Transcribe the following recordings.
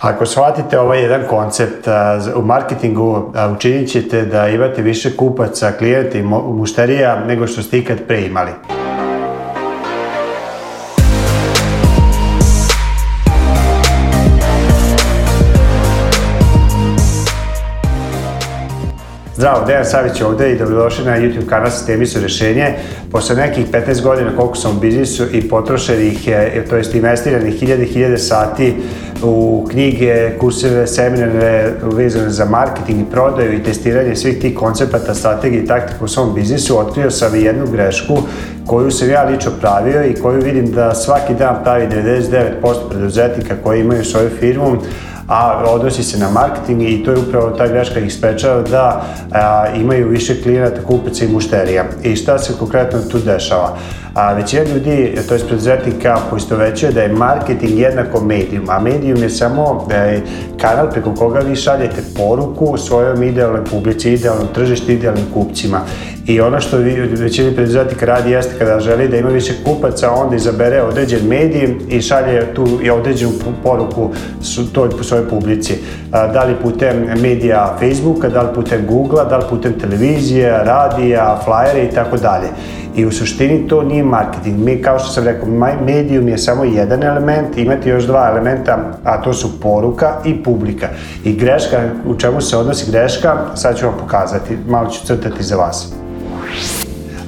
Ako shvatite ovaj jedan koncept u marketingu, uh, učinit ćete da imate više kupaca, klijenta i mušterija nego što ste ikad pre imali. Zdravo, Dejan Savić ovde i dobrodošli na YouTube kanal Sistemi su rešenje. Posle nekih 15 godina koliko sam u biznisu i potrošenih, e, e, to jest investiranih hiljade, hiljade sati u knjige, kurseve, seminare vezane za marketing i prodaju i testiranje svih tih koncepata, strategije i taktika u svom biznisu, otkrio sam i jednu grešku koju sam ja lično pravio i koju vidim da svaki dan pravi 99% preduzetnika koji imaju svoju firmu, a odnosi se na marketing i to je upravo ta greška ih sprečava da a, imaju više klijenata, kupaca i mušterija. I šta se konkretno tu dešava? A većina ljudi, to je preduzetnika, poistovećuje da je marketing jednako medijum, a medijum je samo da je kanal preko koga vi šaljete poruku svojom idealnoj publici, idealnom tržištu, idealnim kupcima. I ono što većini preduzetnika radi jeste kada želi da ima više kupaca, onda izabere određen medij i šalje tu i određenu poruku su, toj svojoj publici. Da li putem medija Facebooka, da li putem Googlea, da li putem televizije, radija, flyere i tako dalje. I u suštini to nije marketing. Mi, kao što sam rekao, medijum je samo jedan element, imate još dva elementa, a to su poruka i publika. I greška, u čemu se odnosi greška, sad ću vam pokazati, malo ću crtati za vas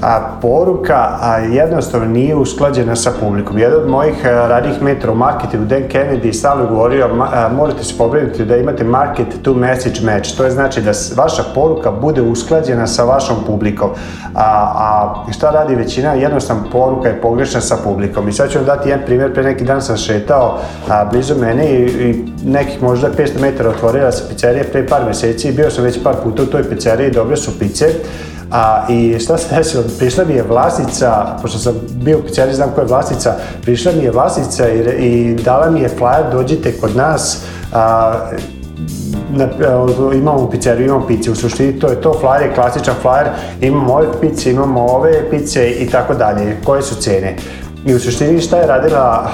a, poruka a, jednostavno nije usklađena sa publikom. Jedan od mojih a, radnih metra u marketingu, Dan Kennedy, stalno govorio, ma, a, morate se pobrinuti da imate market to message match. To je znači da vaša poruka bude usklađena sa vašom publikom. A, a šta radi većina? Jednostavno poruka je pogrešna sa publikom. I sad ću vam dati jedan primjer, pre neki dan sam šetao a, blizu mene i, i nekih možda 500 metara otvorila se pizzerija pre par meseci i bio sam već par puta u toj pizzeriji, dobre su pice. A, I šta se desilo? Prišla mi je vlasnica, pošto sam bio u pizzeriji, znam koja je vlasnica, prišla mi je vlasnica i, i dala mi je flyer, dođite kod nas, a, na, imamo pizzeriju, imamo pice, u suštini to je to, flyer je klasičan flyer, imamo ove pice, imamo ove pice i tako dalje, koje su cene. I u suštini šta je radila,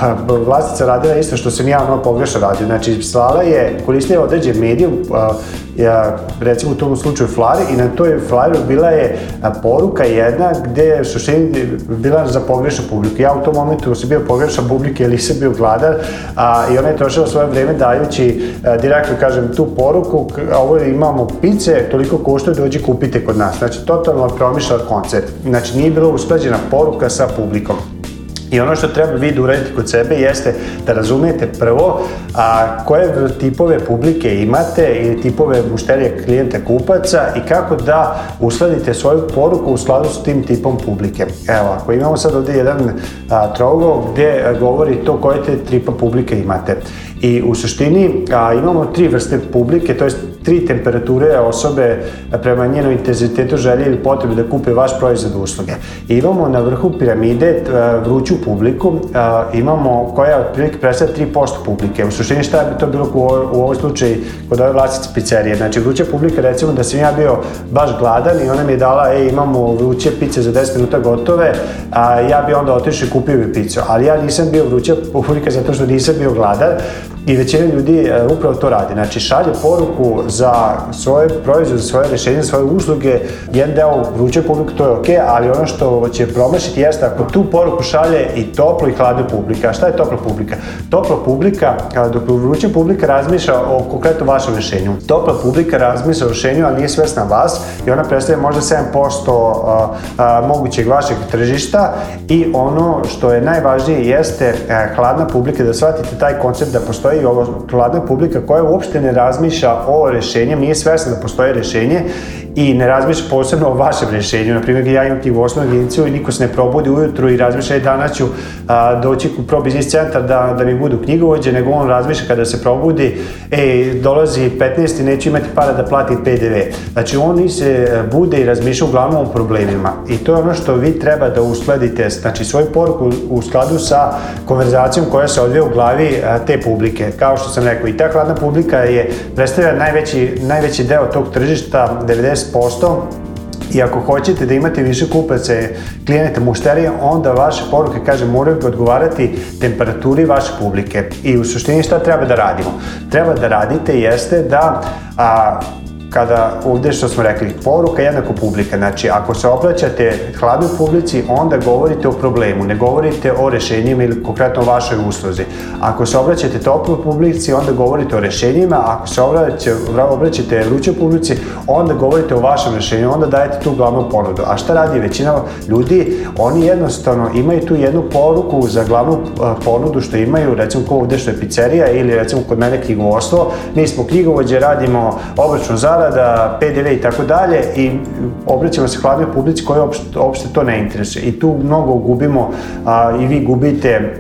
vlasnica radila isto što sam ja ono pogrešno radio. Znači, slala je, koristila određen medij, ja, recimo u tom slučaju flare, i na toj flare bila je poruka jedna gde je suštini bila za pogrešnu publiku. Ja u tom momentu sam bio pogrešan publike ili sam bio gladan a, i ona je trošila svoje vreme dajući a, direktno, kažem, tu poruku, ovo imamo pice, toliko košta, dođi kupite kod nas. Znači, totalno promišlja koncert. Znači, nije bila usklađena poruka sa publikom. I ono što treba vi da uradite kod sebe jeste da razumijete prvo a, koje tipove publike imate i tipove mušterija klijenta kupaca i kako da uskladite svoju poruku u skladu s tim tipom publike. Evo, ako imamo sad ovdje jedan a, trogo gdje govori to koje te tripa publike imate. I u suštini a, imamo tri vrste publike, to jest tri temperature osobe prema njenoj intenzitetu želje ili potrebi da kupe vaš proizvod usluge. I imamo na vrhu piramide vruću publiku, a, imamo koja otprilike predstavlja 3% publike. U suštini šta bi to bilo u, u ovom slučaju kod ove vlasnice pizzerije. Znači vruća publika recimo da sam ja bio baš gladan i ona mi je dala ej imamo vruće pice za 10 minuta gotove, a ja bi onda otišao i kupio bi picu. Ali ja nisam bio vruća publika zato što nisam bio gladan, I većina ljudi e, upravo to radi. Znači, šalje poruku za svoje proizvode, za svoje rešenje, svoje usluge. Jedan deo vruće publiku, to je okej, okay, ali ono što će promašiti jeste ako tu poruku šalje i toplo i hladno publika. A šta je topla publika? Topla publika, dok vruća publika razmišlja o konkretno vašem rešenju. Topla publika razmišlja o rešenju, ali nije svesna vas i ona predstavlja možda 7% mogućeg vašeg tržišta i ono što je najvažnije jeste e, hladna publika da shvatite taj koncept da postoji postoji, ovo prevladuje publika koja uopšte ne razmišlja o rešenjem, nije svesna da postoje rešenje i ne razmišlja posebno o vašem rešenju. Naprimjer, ja imam tivosnu agenciju i niko se ne probudi ujutru i razmišlja danas ću a, doći u Pro Business Centar da, da mi budu knjigovođe, nego on razmišlja kada se probudi, e, dolazi 15 i neću imati para da plati PDV. Znači, oni se e, bude i razmišlja uglavnom o problemima. I to je ono što vi treba da uskladite, znači svoju poruku u skladu sa konverzacijom koja se odvija u glavi te publike publike. Kao što sam rekao, i ta hladna publika je predstavlja najveći, najveći deo tog tržišta, 90%, I ako hoćete da imate više kupaca, klijenata, mušterija, onda vaše poruke, kaže, moraju odgovarati temperaturi vaše publike. I u suštini šta treba da radimo? Treba da radite jeste da a, kada ovde što smo rekli, poruka jednako publika, znači ako se obraćate hladnoj publici, onda govorite o problemu, ne govorite o rešenjima ili konkretno o vašoj usluzi. Ako se obraćate toploj publici, onda govorite o rešenjima, ako se obraćate, obraćate vrućoj publici, onda govorite o vašem rešenju, onda dajete tu glavnu ponudu. A šta radi većina ljudi? Oni jednostavno imaju tu jednu poruku za glavnu ponudu što imaju, recimo ko ovde što je pizzerija ili recimo kod mene knjigovostvo, mi smo knjigovođe, radimo obračun zarada, zarada, PDV i tako dalje i obraćamo se hladnoj publici koja uopšte to ne interesuje. I tu mnogo gubimo a, i vi gubite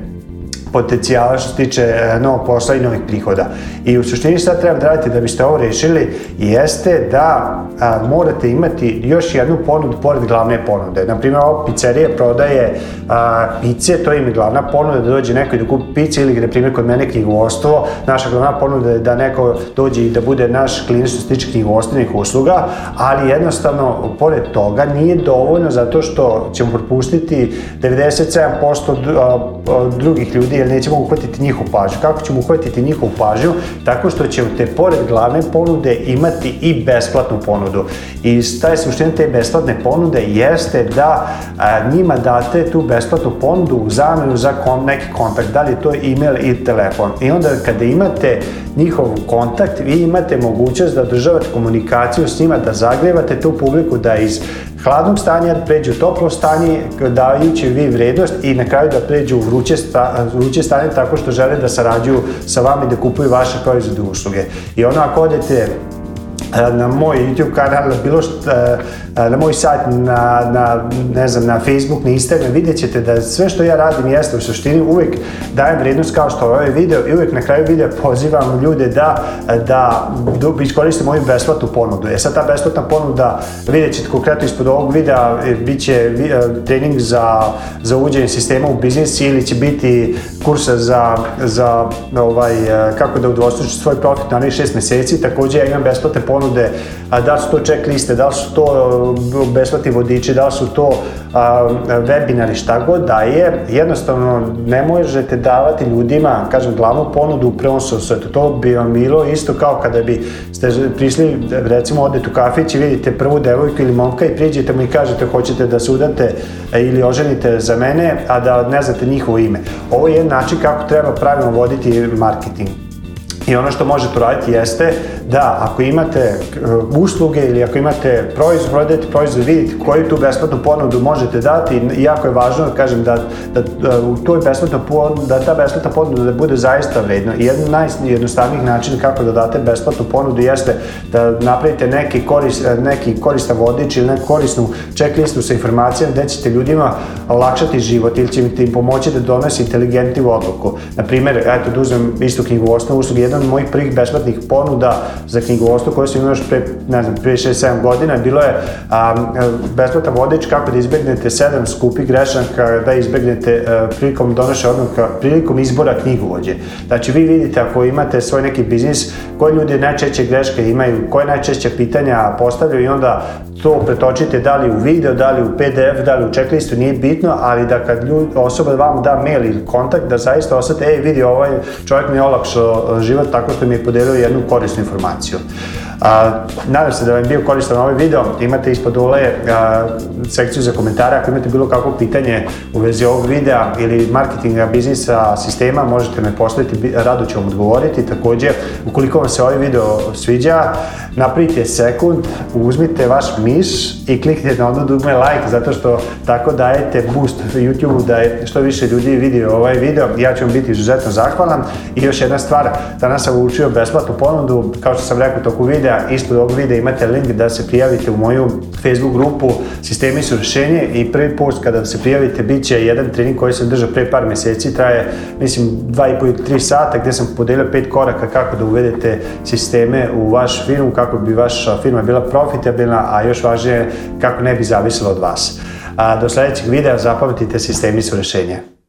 potencijala što se tiče e, novog posla i novih prihoda. I u suštini šta treba da radite da biste ovo rešili jeste da a, morate imati još jednu ponudu pored glavne ponude. Naprimjer, ova pizzerija prodaje a, pice, to im je glavna ponuda da dođe neko i da kupi pice ili, na da primjer, kod mene knjigovostvo, naša glavna ponuda je da neko dođe i da bude naš klinič što se tiče knjigovostvenih usluga, ali jednostavno, pored toga, nije dovoljno zato što ćemo propustiti 97% drugih ljudi jer nećemo uhvatiti njihovu pažnju. Kako ćemo uhvatiti njihovu pažnju? tako što će te pored glavne ponude imati i besplatnu ponudu. I šta je suština te besplatne ponude jeste da a, njima date tu besplatnu ponudu u zamenu za kon, neki kontakt, da li to je email i telefon. I onda kada imate njihov kontakt, vi imate mogućnost da održavate komunikaciju s njima, da zagrevate tu publiku, da iz hladnog stanja pređu u toplo stanje, dajući vi vrednost i na kraju da pređu u vruće, sta, vruće stanje tako što žele da sarađuju sa vama i da kupuju vaše proizvode i usluge. I onda ako odete eh, na moj YouTube kanal, bilo što, E, na moj sajt, na, na, ne znam, na Facebook, na Instagram, vidjet ćete da sve što ja radim jeste u suštini uvijek dajem vrednost kao što je ovaj video i uvijek na kraju videa pozivam ljude da, da, da iskoriste moju besplatnu ponudu. E sad ta besplatna ponuda, vidjet ćete konkretno ispod ovog videa, e, bit će e, trening za, za uđenje sistema u biznis ili će biti kursa za, za ovaj, kako da udvostruči svoj profit na onih šest mjeseci. Također ja imam besplatne ponude, da su to checkliste, da su to besplatni vodiči, da li su to a, webinari, šta god da je, jednostavno ne možete davati ljudima, kažem, glavnu ponudu u prvom susretu. To bi vam bilo isto kao kada bi ste prišli, recimo, odete u kafić i vidite prvu devojku ili momka i priđete mu i kažete hoćete da se udate e, ili oženite za mene, a da ne znate njihovo ime. Ovo je način kako treba pravilno voditi marketing. I ono što možete uraditi jeste da ako imate uh, usluge ili ako imate proizvod, prodajete proizvod, vidite koju tu besplatnu ponudu možete dati i jako je važno da kažem da, da, da u toj besplatnoj ponudu, da ta besplatna ponuda da bude zaista vredna. I jedan najjednostavnijih načina kako da date besplatnu ponudu jeste da napravite neki, koris, neki koristan vodič ili neku korisnu checklistu sa informacijama gde ćete ljudima olakšati život ili ćete im pomoći da donose inteligentnu odluku. Naprimer, eto da uzmem istu knjigovodstvu usluge, jedan od mojih prvih besplatnih ponuda za knjigovodstvo koje sam imao još pre, ne znam, pre 6-7 godina, bilo je a, besplatan vodič kako da izbegnete 7 skupih grešaka da izbegnete a, e, prilikom donošenja odluka, prilikom izbora knjigovođe. Znači vi vidite ako imate svoj neki biznis, koje ljudi najčešće greške imaju, koje najčešće pitanja postavljaju i onda to pretočite da li u video, da li u PDF, da li u checklistu, nije bitno, ali da kad ljud, osoba vam da mail ili kontakt, da zaista osete, ej vidi, ovaj čovjek mi je olakšao život tako što mi je podelio jednu korisnu informaciju Mazio. A, nadam se da vam je bio koristan ovaj video. Imate ispod dole sekciju za komentare. Ako imate bilo kakvo pitanje u vezi ovog videa ili marketinga, biznisa, sistema, možete me postaviti, rado ću vam odgovoriti. Takođe, ukoliko vam se ovaj video sviđa, napravite sekund, uzmite vaš miš i kliknite na ono dugme da like, zato što tako dajete boost YouTube-u da je što više ljudi vidi ovaj video. Ja ću vam biti izuzetno zahvalan. I još jedna stvar, danas sam učio besplatnu ponudu, kao što sam rekao toku videa, videa, ispod ovog videa imate link da se prijavite u moju Facebook grupu Sistemi su rešenje i prvi post kada se prijavite bit će jedan trening koji sam držao pre par meseci, traje mislim 2,5 i 3 sata gde sam podelio pet koraka kako da uvedete sisteme u vaš firmu, kako bi vaša firma bila profitabilna, a još važnije kako ne bi zavisila od vas. A, do sledećeg videa zapamtite Sistemi su rešenje.